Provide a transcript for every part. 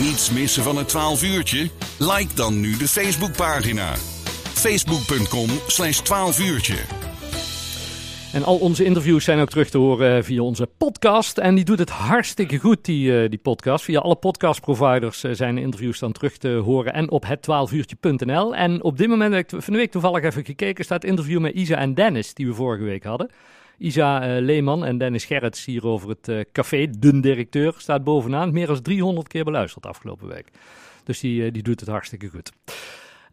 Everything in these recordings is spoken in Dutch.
Niets missen van het 12 uurtje? Like dan nu de Facebookpagina. Facebook.com slash 12 uurtje. En al onze interviews zijn ook terug te horen via onze podcast. En die doet het hartstikke goed, die, uh, die podcast. Via alle podcastproviders uh, zijn de interviews dan terug te horen. En op het12uurtje.nl. En op dit moment, heb ik van de week toevallig even gekeken, staat het interview met Isa en Dennis, die we vorige week hadden. Isa uh, Leeman en Dennis Gerrits hier over het café, de directeur, staat bovenaan. Meer dan 300 keer beluisterd afgelopen week. Dus die, die doet het hartstikke goed.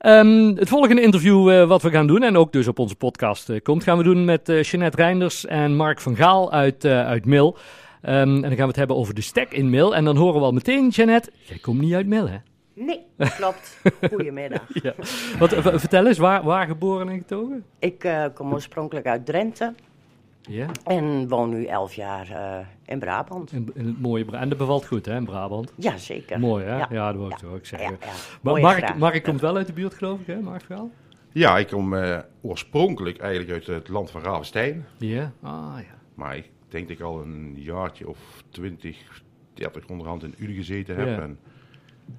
Um, het volgende interview uh, wat we gaan doen, en ook dus op onze podcast uh, komt, gaan we doen met uh, Jeanette Reinders en Mark van Gaal uit, uit Mil. Um, en dan gaan we het hebben over de stek in Mil. En dan horen we al meteen, Jeanette, jij komt niet uit Mil, hè? Nee, klopt. Goedemiddag. ja. Wat, vertel eens, waar, waar geboren en getogen? Ik kom oorspronkelijk uit Drenthe. Ja. En woon nu elf jaar uh, in Brabant. In, in, het mooie Brabant. En dat bevalt goed, hè, in Brabant? Ja, zeker. Mooi, hè? Ja, ja dat wil ik ja. ook zeggen. Ja, maar Mark, Mark komt wel uit de buurt, geloof ik, hè, Mark Verhaal? Ja, ik kom uh, oorspronkelijk eigenlijk uit het land van Ravenstein. Ja, ah ja. Maar ik denk dat ik al een jaartje of twintig, dertig onderhand in Uden gezeten heb. En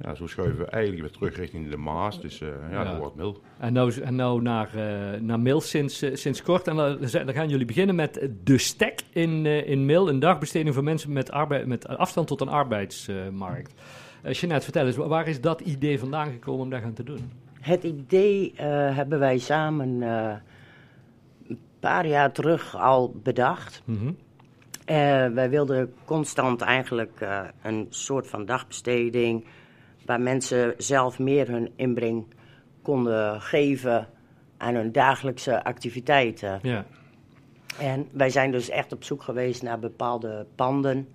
ja, zo schuiven we eigenlijk weer terug richting de Maas. Dus uh, ja, ja, dat wordt Mil. En nou, en nou naar, uh, naar Mil sinds, uh, sinds kort. En dan, dan, gaan jullie beginnen met de stek in, in Mil. Een dagbesteding voor mensen met, arbeid, met afstand tot een arbeidsmarkt. Jeanette, vertel eens, waar is dat idee vandaan gekomen om dat gaan te doen? Het idee hebben wij samen een paar jaar terug al bedacht. Mm -hmm. wij wilden constant eigenlijk een soort van dagbesteding waar mensen zelf meer hun inbreng konden geven aan hun dagelijkse activiteiten. Ja. En wij zijn dus echt op zoek geweest naar bepaalde panden,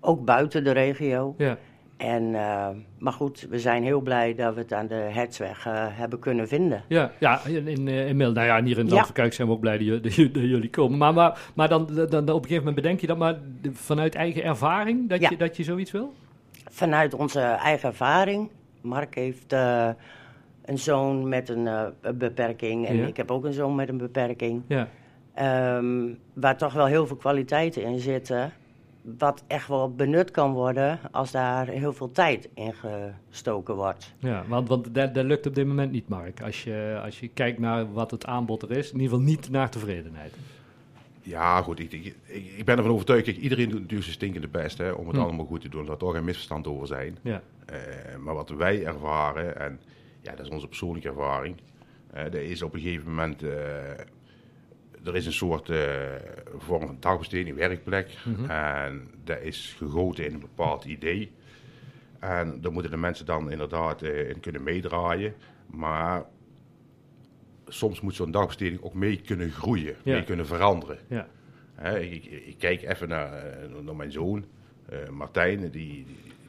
ook buiten de regio. Ja. En, uh, maar goed, we zijn heel blij dat we het aan de Hertzweg uh, hebben kunnen vinden. Ja, ja in, in, in Mil, nou ja, hier in Landverkuik zijn we ook blij dat, dat, dat jullie komen. Maar, maar, maar dan, dan, dan, op een gegeven moment bedenk je dat maar vanuit eigen ervaring dat, Ja. je, dat je zoiets wil? Vanuit onze eigen ervaring. Mark heeft uh, een zoon met een, uh, een beperking en Ja. ik heb ook een zoon met een beperking. Ja, Ehm, waar toch wel heel veel kwaliteiten in zitten. Wat echt wel benut kan worden als daar heel veel tijd in gestoken wordt. ja want, want dat, dat lukt op dit moment niet, Mark. Als je, als je kijkt naar wat het aanbod er is, in ieder geval niet naar tevredenheid. Ja, goed. Ik, ik, ik ben ervan overtuigd. Kijk, iedereen doet natuurlijk zijn stinkende best hè, om het Hm. allemaal goed te doen. Er zal toch geen misverstand over zijn. Ja, Eh, maar wat wij ervaren, en ja, dat is onze persoonlijke ervaring. eh er is op een gegeven moment. eh, er is een soort eh, vorm van dagbesteding, werkplek. Mhm. En dat is gegoten in een bepaald idee. En daar moeten de mensen dan inderdaad eh, in kunnen meedraaien. Maar soms moet zo'n dagbesteding ook mee kunnen groeien, Ja. mee kunnen veranderen. ja, Hè, ik, ik- kijk even naar, eh, naar mijn zoon, eh, Martijn, die, die,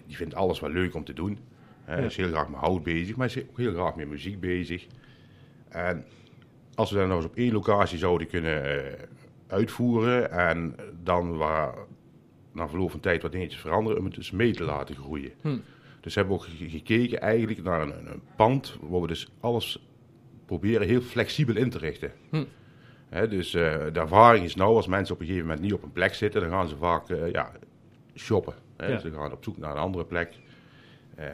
die vindt alles wel leuk om te doen. Hij Ja. is heel graag met hout bezig, maar hij is ook heel graag met muziek bezig. En als we dat nou eens op één locatie zouden kunnen eh, uitvoeren en dan waar na verloop van tijd wat dingetjes veranderen, om het dus mee te laten groeien. Hm. Dus hebben we ook ge- gekeken eigenlijk naar een, een pand waar we dus alles proberen heel flexibel in te richten. Hm. Dus eh, de ervaring is nou, als mensen op een gegeven moment niet op een plek zitten, dan gaan ze vaak eh, ja, shoppen. Ja. Ze gaan op zoek naar een andere plek. Eh,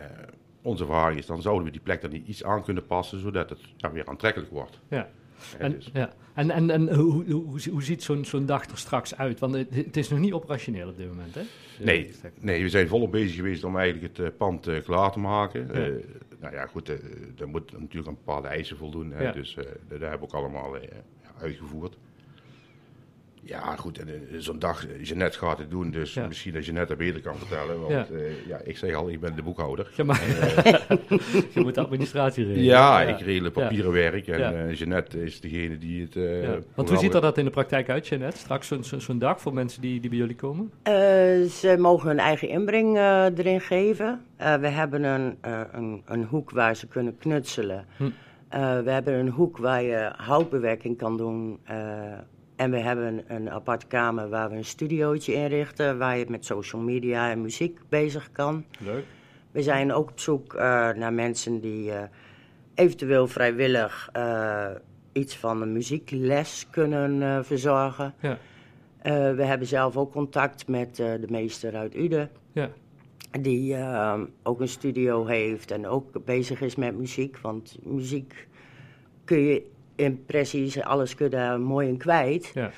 onze ervaring is, dan zouden we die plek dan niet iets aan kunnen passen, zodat het ja, weer aantrekkelijk wordt. ja. En, dus- ja. en, en, en hoe, hoe, hoe, hoe ziet zo'n zo'n dag er straks uit? Want het, het is nog niet operationeel op dit moment, hè? Nee, nee, we zijn volop bezig geweest om eigenlijk het eh, pand eh, klaar te maken. Ja. Eh, nou ja, goed, eh daar moet natuurlijk aan bepaalde eisen voldoen. Hè, Ja. Dus eh, dat hebben we ook allemaal eh, uitgevoerd. Ja, goed, en eh, zo'n dag, eh, Jeannette gaat het doen, dus Ja. misschien dat Jeannette dat beter kan vertellen. Want Ja. ja. ja, ik zeg al, ik ben de boekhouder. Ja, maar, je moet de administratie regelen. Ja, ik regel het Ja. papieren werk en eh, Jeannette is degene die het... eh, Ja. Want hoe ziet er dat in de praktijk uit, Jeanette? Straks zo'n zo'n zo'n dag voor mensen die, die bij jullie komen? Eh, ze mogen hun eigen inbreng eh, erin geven. Eh, we hebben een, eh, een, een hoek waar ze kunnen knutselen. Hm. Eh, we hebben een hoek waar je houtbewerking kan doen. En we hebben een aparte kamer waar we een studiootje inrichten... waar je met social media en muziek bezig kan. Leuk. We zijn ook op zoek eh, naar mensen die eh, eventueel vrijwillig eh, iets van een muziekles kunnen verzorgen. Ja. We hebben zelf ook contact met de meester uit Uden. Ja. die ook een studio heeft en ook bezig is met muziek. Want muziek kun je impressies, alles kun je daar mooi in kwijt. Ja.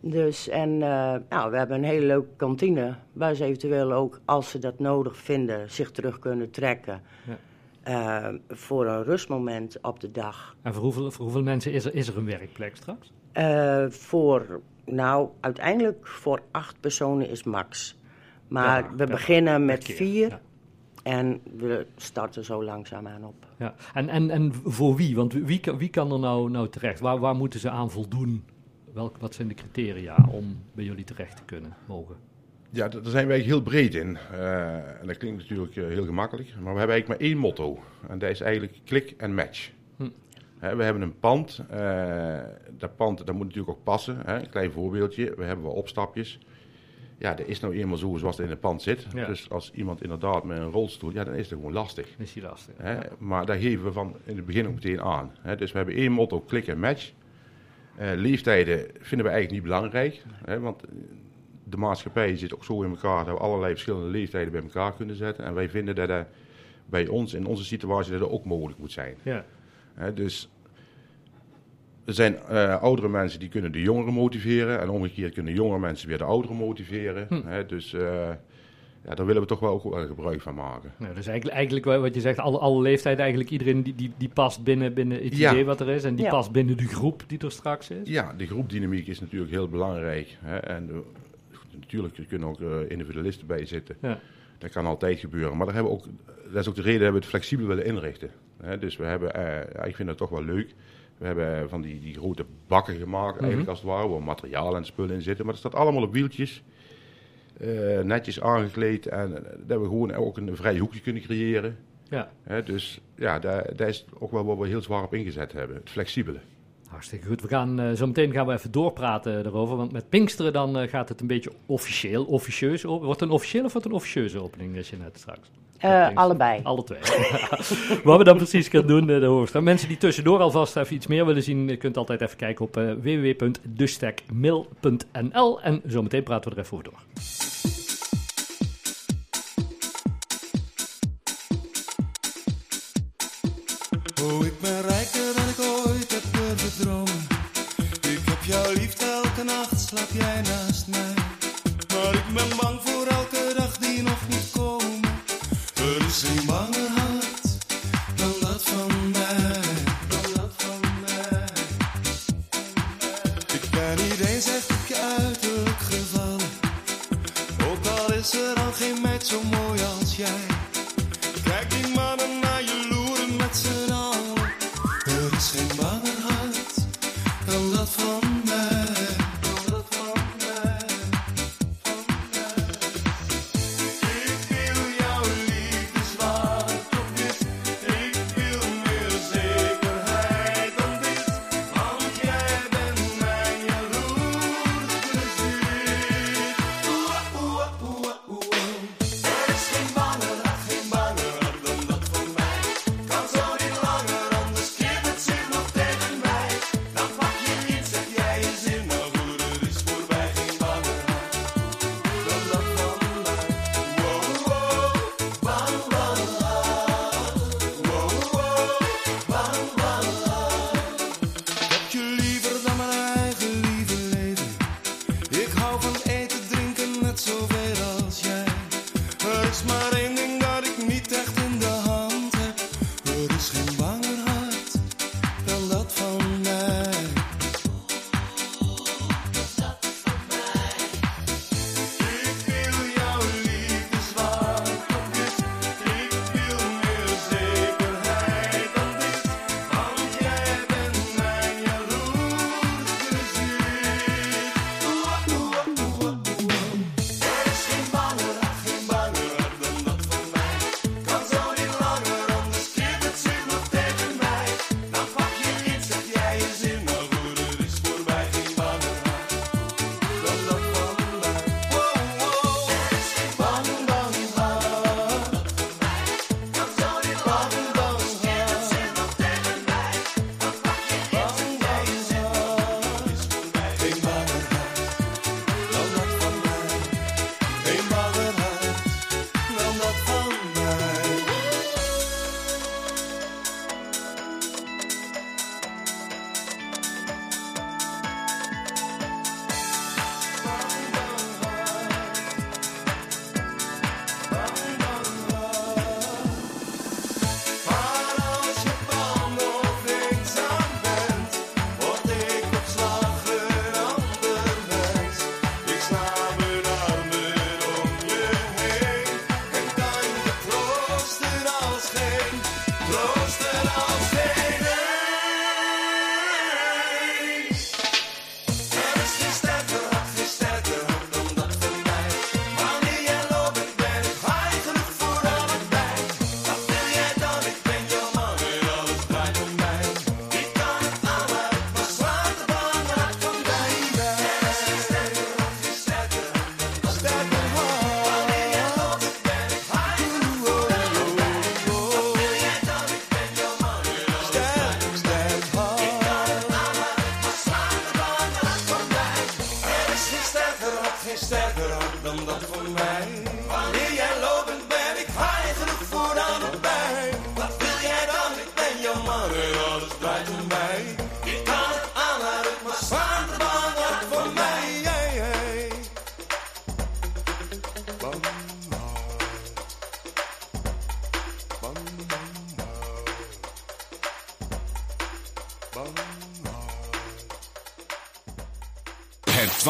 Dus, en uh, nou, we hebben een hele leuke kantine, waar ze eventueel ook, als ze dat nodig vinden, zich terug kunnen trekken. Ja. Uh, voor een rustmoment op de dag. En voor hoeveel, voor hoeveel mensen is er, is er een werkplek straks? Uh, voor, nou, uiteindelijk voor acht personen is max. Maar ja, we beginnen met vier. Ja. En we starten zo langzaamaan op. Ja. En, en, en voor wie? Want wie, wie kan er nou, nou terecht? Waar, waar moeten ze aan voldoen? Welk, wat zijn de criteria om bij jullie terecht te kunnen mogen? Ja, daar zijn wij heel breed in. Uh, en dat klinkt natuurlijk uh, heel gemakkelijk. Maar we hebben eigenlijk maar één motto. En dat is eigenlijk klik en match. Hm. He, we hebben een pand. Uh, dat pand dat moet natuurlijk ook passen. Hè? Een klein voorbeeldje. We hebben wel opstapjes. Ja, dat is nou eenmaal zo zoals het in het pand zit. Ja. Dus als iemand inderdaad met een rolstoel, ja, dan is het gewoon lastig. Is die lastig. Hè? Ja. Maar daar geven we van in het begin ook meteen aan. Hè? Dus we hebben één motto, klik en match. Uh, leeftijden vinden we eigenlijk niet belangrijk. Hè? Want de maatschappij zit ook zo in elkaar dat we allerlei verschillende leeftijden bij elkaar kunnen zetten. En wij vinden dat dat bij ons, in onze situatie, dat dat ook mogelijk moet zijn. Ja. Hè? Dus er zijn uh, oudere mensen die kunnen de jongeren motiveren. En omgekeerd kunnen jongere mensen weer de ouderen motiveren. Hm. Hè? Dus uh, ja, daar willen we toch wel ook wel gebruik van maken. Nou, dus eigenlijk, eigenlijk wat je zegt, alle, alle leeftijden, eigenlijk iedereen die, die, die past binnen, binnen het idee wat er is. En die ja. past binnen de groep die er straks is. Ja, de groepdynamiek is natuurlijk heel belangrijk. Hè? En uh, natuurlijk, er kunnen ook individualisten bij zitten. Ja. Dat kan altijd gebeuren. Maar daar hebben we ook, dat is ook de reden dat we het flexibel willen inrichten. Hè? Dus we hebben, ik vind het toch wel leuk we hebben van die, die grote bakken gemaakt, mm -hmm. eigenlijk als het ware, waar materiaal en spullen in zitten. Maar dat staat allemaal op wieltjes, uh, netjes aangekleed. En uh, dat we gewoon ook een vrij hoekje kunnen creëren. Ja. Dus ja, daar, daar is ook wel wat we heel zwaar op ingezet hebben, het flexibele. Hartstikke goed. We gaan, uh, zo meteen gaan we even doorpraten erover. Want met Pinksteren dan gaat het een beetje officieel, officieus. Wordt het een officiële of wordt het een officieuze opening, als je net straks? Uh, allebei. Alle twee. Wat we dan precies gaan doen, de hoogste. Mensen die tussendoor alvast even iets meer willen zien, je kunt altijd even kijken op uh, www.dustekmail.nl. En zometeen praten we er even over door. Oh, ik ben rijker dan ik ooit heb durven dromen. Ik heb jouw liefde elke nacht, slaap jij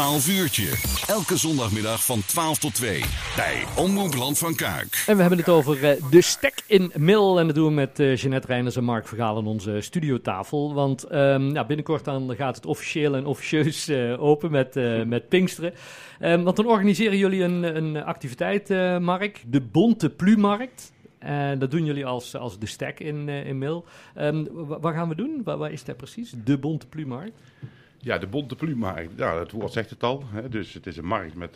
12 uurtje. Elke zondagmiddag van 12 tot 2. Bij Omroep Land van Kuik. En we hebben het over eh, de stek in Mil. En dat doen we met eh Jeanette Reiners en Mark Vergaal aan onze studiotafel. Want ehm, binnenkort dan gaat het officieel en officieus eh, open met, met Pinksteren. Ehm, want dan organiseren jullie een, een activiteit, Mark. De Bonte Plumarkt. En dat doen jullie als, als de stek in, in Mil. Ehm, wa- wat gaan we doen? Waar is dat precies? De Bonte Plumarkt? Ja, de bonte plumarkt. Ja, het woord zegt het al. Hè? Dus het is een markt met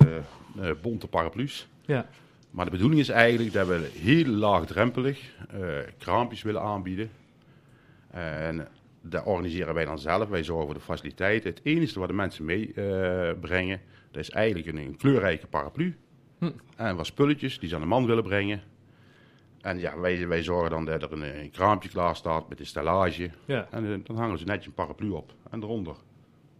eh, bonte paraplu's. Ja, Maar de bedoeling is eigenlijk dat we heel laagdrempelig eh, kraampjes willen aanbieden. En dat organiseren wij dan zelf. Wij zorgen voor de faciliteiten. Het enige wat de mensen meebrengen, dat is eigenlijk een, een kleurrijke paraplu. Hm. En wat spulletjes die ze aan de man willen brengen. En ja, wij, wij zorgen dan dat er een, een kraampje klaar staat met een stellage. ja. En dan hangen ze netjes een paraplu op. En eronder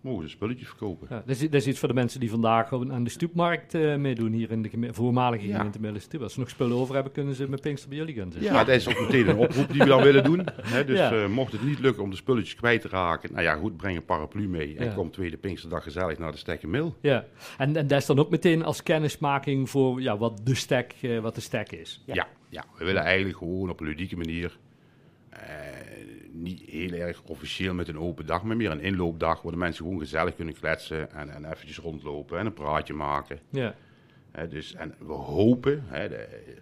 mogen ze spulletjes verkopen. Ja, dat, is, dat is iets voor de mensen die vandaag aan de stoepmarkt eh, meedoen hier in de geme- voormalige Ja. gemeente Middelstoep. Als ze nog spullen over hebben, kunnen ze met Pinkster bij jullie gaan zitten. Ja, dat is ook meteen een oproep die we dan willen doen. Hè, dus Ja. eh, mocht het niet lukken om de spulletjes kwijt te raken, nou ja, goed, breng een paraplu mee en kom tweede Pinksterdag gezellig naar de Stekkenmil. Ja. En, en dat is dan ook meteen als kennismaking voor ja, wat, de stek, eh, wat de stek is. Ja. Ja. We willen eigenlijk gewoon op een ludieke manier, niet heel erg officieel met een open dag, maar meer een inloopdag waar de mensen gewoon gezellig kunnen kletsen en, en eventjes rondlopen en een praatje maken. Ja, Hè, dus, en we hopen, hè, de-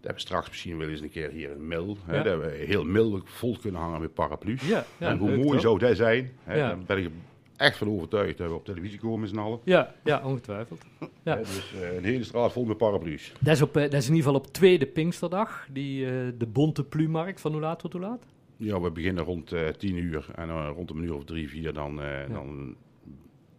dat we straks misschien wel eens een keer hier een mil, hè, Ja. dat we heel mil vol kunnen hangen met paraplu's. ja, ja en hoe mooi toch? zou dat zijn? Ja. Daar ben ik echt van overtuigd dat we op televisie komen met z'n allen. Ja, ja, ongetwijfeld. Ja. Dus eh, een hele straat vol met paraplu's. Dat is, op, eh, dat is in ieder geval op tweede Pinksterdag, die, eh, de bonte plumarkt van hoe laat tot hoe laat? Ja, we beginnen rond eh 10 uur en eh, rond een uur of drie, vier dan, eh, dan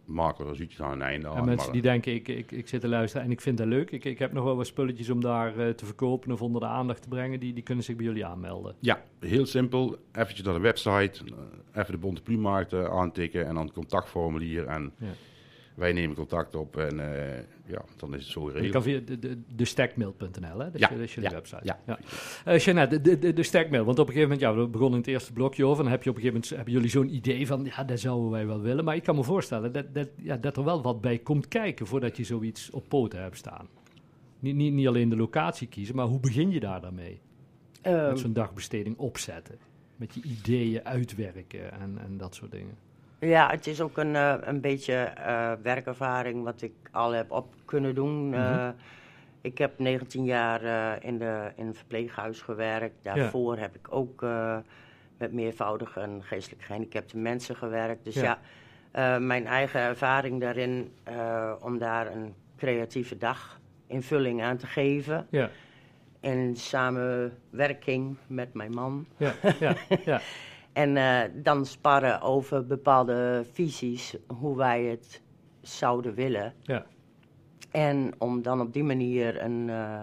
maken we er zoiets aan een einde aan. en mensen Maar, die denken, ik, ik, ik zit te luisteren en ik vind dat leuk. Ik, ik heb nog wel wat spulletjes om daar te verkopen of onder de aandacht te brengen. Die, die kunnen zich bij jullie aanmelden. Ja, heel simpel. Eventjes naar de website, even de Bonte Plumarkt eh, aantikken en dan het contactformulier. En Ja. Wij nemen contact op en eh, ja, dan is het zo Je geregeld. kan via de, de, de stekmail.nl, hè? Dat, Ja, is, dat is jullie ja, website. ja. Eh, Jeanette, de, de, de stekmail. Want op een gegeven moment, ja, we begonnen in het eerste blokje over. Dan heb je op een gegeven moment, hebben jullie zo'n idee van, ja, dat zouden wij wel willen. Maar ik kan me voorstellen dat, dat, ja, dat er wel wat bij komt kijken voordat je zoiets op poten hebt staan. Niet, niet, niet alleen de locatie kiezen, maar hoe begin je daar dan mee? Ehm, Met zo'n dagbesteding opzetten. Met je ideeën uitwerken en, en dat soort dingen. Ja, het is ook een, eh, een beetje eh, werkervaring wat ik al heb op kunnen doen. Eh, ik heb 19 jaar in, de, in een verpleeghuis gewerkt. Daarvoor heb ik ook met meervoudige en geestelijk gehandicapte mensen gewerkt. Dus Ja. ja, mijn eigen ervaring daarin om daar een creatieve dag invulling aan te geven. Ja, In samenwerking met mijn man. ja, ja, ja. En eh, dan sparren over bepaalde visies, hoe wij het zouden willen. ja. En om dan op die manier een, eh,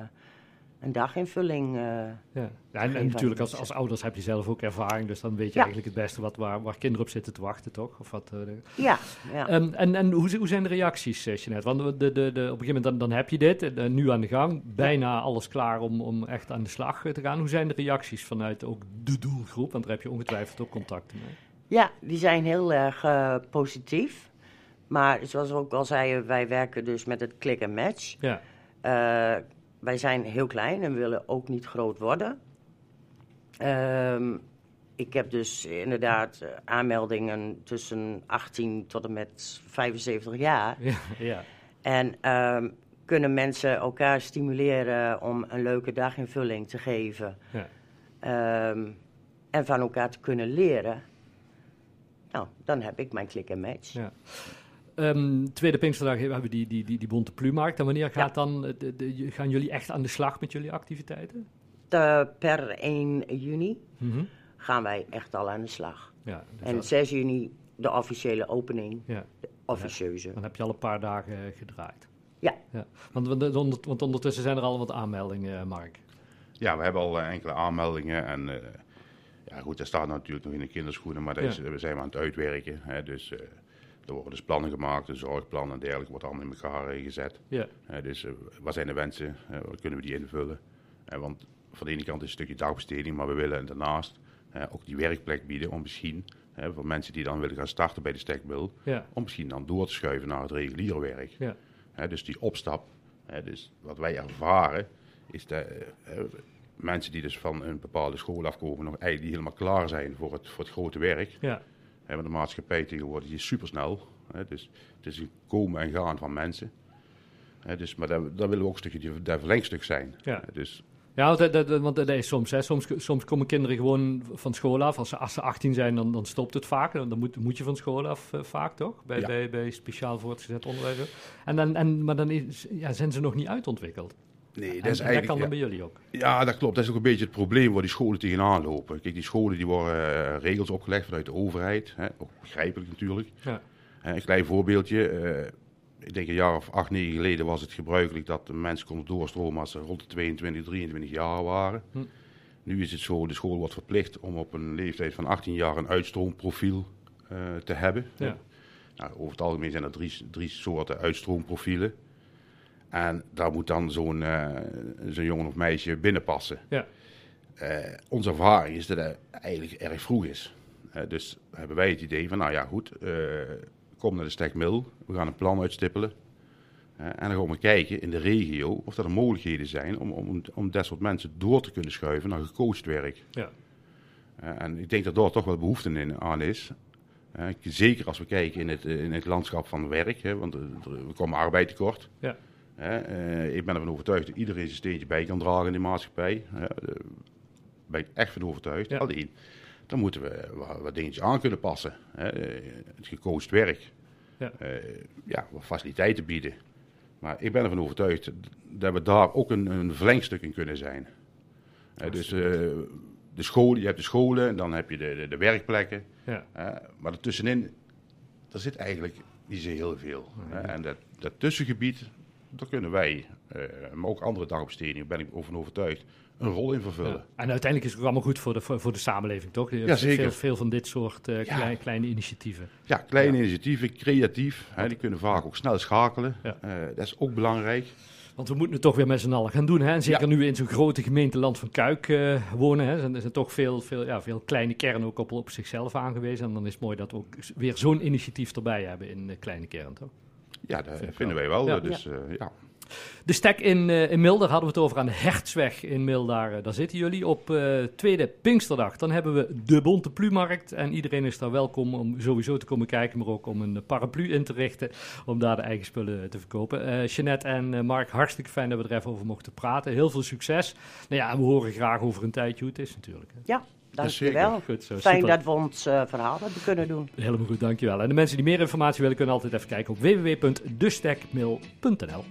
een daginvulling. eh, Ja, ja en, en natuurlijk als, als ouders heb je zelf ook ervaring, dus dan weet je Ja. eigenlijk het beste wat, waar, waar kinderen op zitten te wachten, toch? Of wat, eh, ja, ja. Ehm, en en hoe, hoe zijn de reacties, eh, Jeanette? Want de, de, de, op een gegeven moment dan, dan heb je dit, eh, nu aan de gang, bijna alles klaar om, om echt aan de slag te gaan. Hoe zijn de reacties vanuit ook de doelgroep? Want daar heb je ongetwijfeld ook contacten mee. ja, die zijn heel erg positief. Maar zoals we ook al zeiden, wij werken dus met het click and match. Ja, wij zijn heel klein en willen ook niet groot worden. Ehm, ik heb dus inderdaad eh, aanmeldingen tussen 18 tot en met 75 jaar. ja, ja. En ehm, kunnen mensen elkaar stimuleren om een leuke daginvulling te geven. ja. Ehm, en van elkaar te kunnen leren. Nou, dan heb ik mijn click and match. Ja. Ehm, tweede Pinksterdag hebben we die, die, die, die bonte plumarkt. En wanneer gaat dan, eh, de, de, gaan jullie echt aan de slag met jullie activiteiten? Te- per 1 juni Mhm. gaan wij echt al aan de slag. Ja, dus En dat- 6 juni de officiële opening, ja, de officieuze. dan heb je al een paar dagen eh, gedraaid. Ja. ja. Want, want, want, ondertussen zijn er al wat aanmeldingen, eh, Mark. Ja, we hebben al eh, enkele aanmeldingen en eh, ja goed, dat staat natuurlijk nog in de kinderschoenen, maar dat is, Ja. we zijn aan het uitwerken. Hè, dus eh, er worden dus plannen gemaakt, een zorgplan en dergelijke wordt allemaal in elkaar eh, gezet. Ja, Hè, dus eh, wat zijn de wensen, eh, wat kunnen we die invullen? Eh, want van de ene kant is het een stukje dagbesteding, maar we willen daarnaast eh, ook die werkplek bieden om misschien voor mensen die dan willen gaan starten bij de stekmil. Ja. Om misschien dan door te schuiven naar het reguliere werk. Ja. Dus die opstap. Dus wat wij ervaren is dat eh, eh, mensen die dus van een bepaalde school afkomen nog eigenlijk helemaal klaar zijn voor het, voor het grote werk. Ja. Want de maatschappij tegenwoordig die is supersnel. Hè, dus het is een komen en gaan van mensen. Hè, dus, maar daar, daar willen we ook een stukje dat verlengstuk zijn. Ja. Dus Ja, want dat, dat, want dat is soms, hè. Soms, soms komen kinderen gewoon van school af. Als ze, als ze 18 zijn, dan, dan stopt het vaak. Dan moet, moet je van school af eh, vaak, toch? Bij, Ja. bij, bij speciaal voortgezet onderwijs. En dan, en, maar dan is, ja, zijn ze nog niet uitontwikkeld. Nee, En, dat is en dat kan dan ja. bij jullie ook. Ja, dat klopt. Dat is ook een beetje het probleem waar die scholen tegenaan lopen. Kijk, die scholen die worden eh, regels opgelegd vanuit de overheid. Hè, ook begrijpelijk natuurlijk. Ja. Hè, een klein voorbeeldje. eh, ik denk een jaar of acht, negen geleden was het gebruikelijk dat de mensen konden doorstromen als ze rond de 22, 23 jaar waren. Hm. Nu is het zo, de school wordt verplicht om op een leeftijd van 18 jaar een uitstroomprofiel eh, te hebben. Ja. Nou, over het algemeen zijn er drie, drie soorten uitstroomprofielen. En daar moet dan zo'n eh, zo'n jongen of meisje binnenpassen. Ja. Eh, onze ervaring is dat het eigenlijk erg vroeg is. Eh, dus hebben wij het idee van, nou ja, goed, kom naar de stekmil, we gaan een plan uitstippelen. En dan gaan we kijken in de regio of er mogelijkheden zijn om, om, om dat soort mensen door te kunnen schuiven naar gecoacht werk. Ja. En ik denk dat daar toch wel behoefte in, aan is. Zeker als we kijken in het, in het landschap van werk, hè, want we komen arbeid tekort. Ja. Hè, eh, ik ben ervan overtuigd dat iedereen zijn steentje bij kan dragen in die maatschappij. Hè, daar ben ik echt van overtuigd. Ja. Alleen, dan moeten we wat, dingetjes aan kunnen passen. Hè. Eh, Het gecoacht werk. Ja. Eh, ja, wat faciliteiten bieden. Maar ik ben ervan overtuigd dat we daar ook een, een verlengstuk in kunnen zijn. Dus eh, de scholen, je hebt de scholen en dan heb je de, de, de werkplekken. Ja. Maar ertussenin, daar zit eigenlijk niet zo heel veel. En dat, dat tussengebied, daar kunnen wij, eh, maar ook andere dagbestedingen, ben ik over overtuigd, een rol in vervullen. Ja. En uiteindelijk is het ook allemaal goed voor de, voor, de samenleving, toch? Ja, zeker. Veel, veel van dit soort eh, Ja. klein- kleine initiatieven. Ja, kleine initiatieven, creatief, hè, die kunnen vaak ook snel schakelen. Eh, dat is ook belangrijk. Want we moeten het toch weer met z'n allen gaan doen. Hè? En zeker nu we in zo'n grote gemeente Land van Kuik wonen. Hè? zijn er zijn toch veel, veel, ja, veel kleine kernen ook op, op zichzelf aangewezen. En dan is het mooi dat we ook weer zo'n initiatief erbij hebben in de kleine kern, toch? Ja, dat Vind vinden wel. wij wel. Ja. Dus eh, ja. De stek in, eh in Mil, daar hadden we het over aan de Hertsweg in Mil. Daar, eh, daar zitten jullie op eh, tweede Pinksterdag. Dan hebben we de Bonte Plumarkt. En iedereen is daar welkom om sowieso te komen kijken, maar ook om een paraplu in te richten. Om daar de eigen spullen te verkopen. Eh Jeanette en eh, Mark, hartstikke fijn dat we er even over mochten praten. Heel veel succes. Nou ja, we horen graag over een tijdje hoe het is natuurlijk. hè. Ja, dankjewel. Goed zo, Fijn super. dat we ons eh, verhaal hebben kunnen doen. Helemaal goed, dankjewel. En de mensen die meer informatie willen kunnen altijd even kijken op www.destekmail.nl.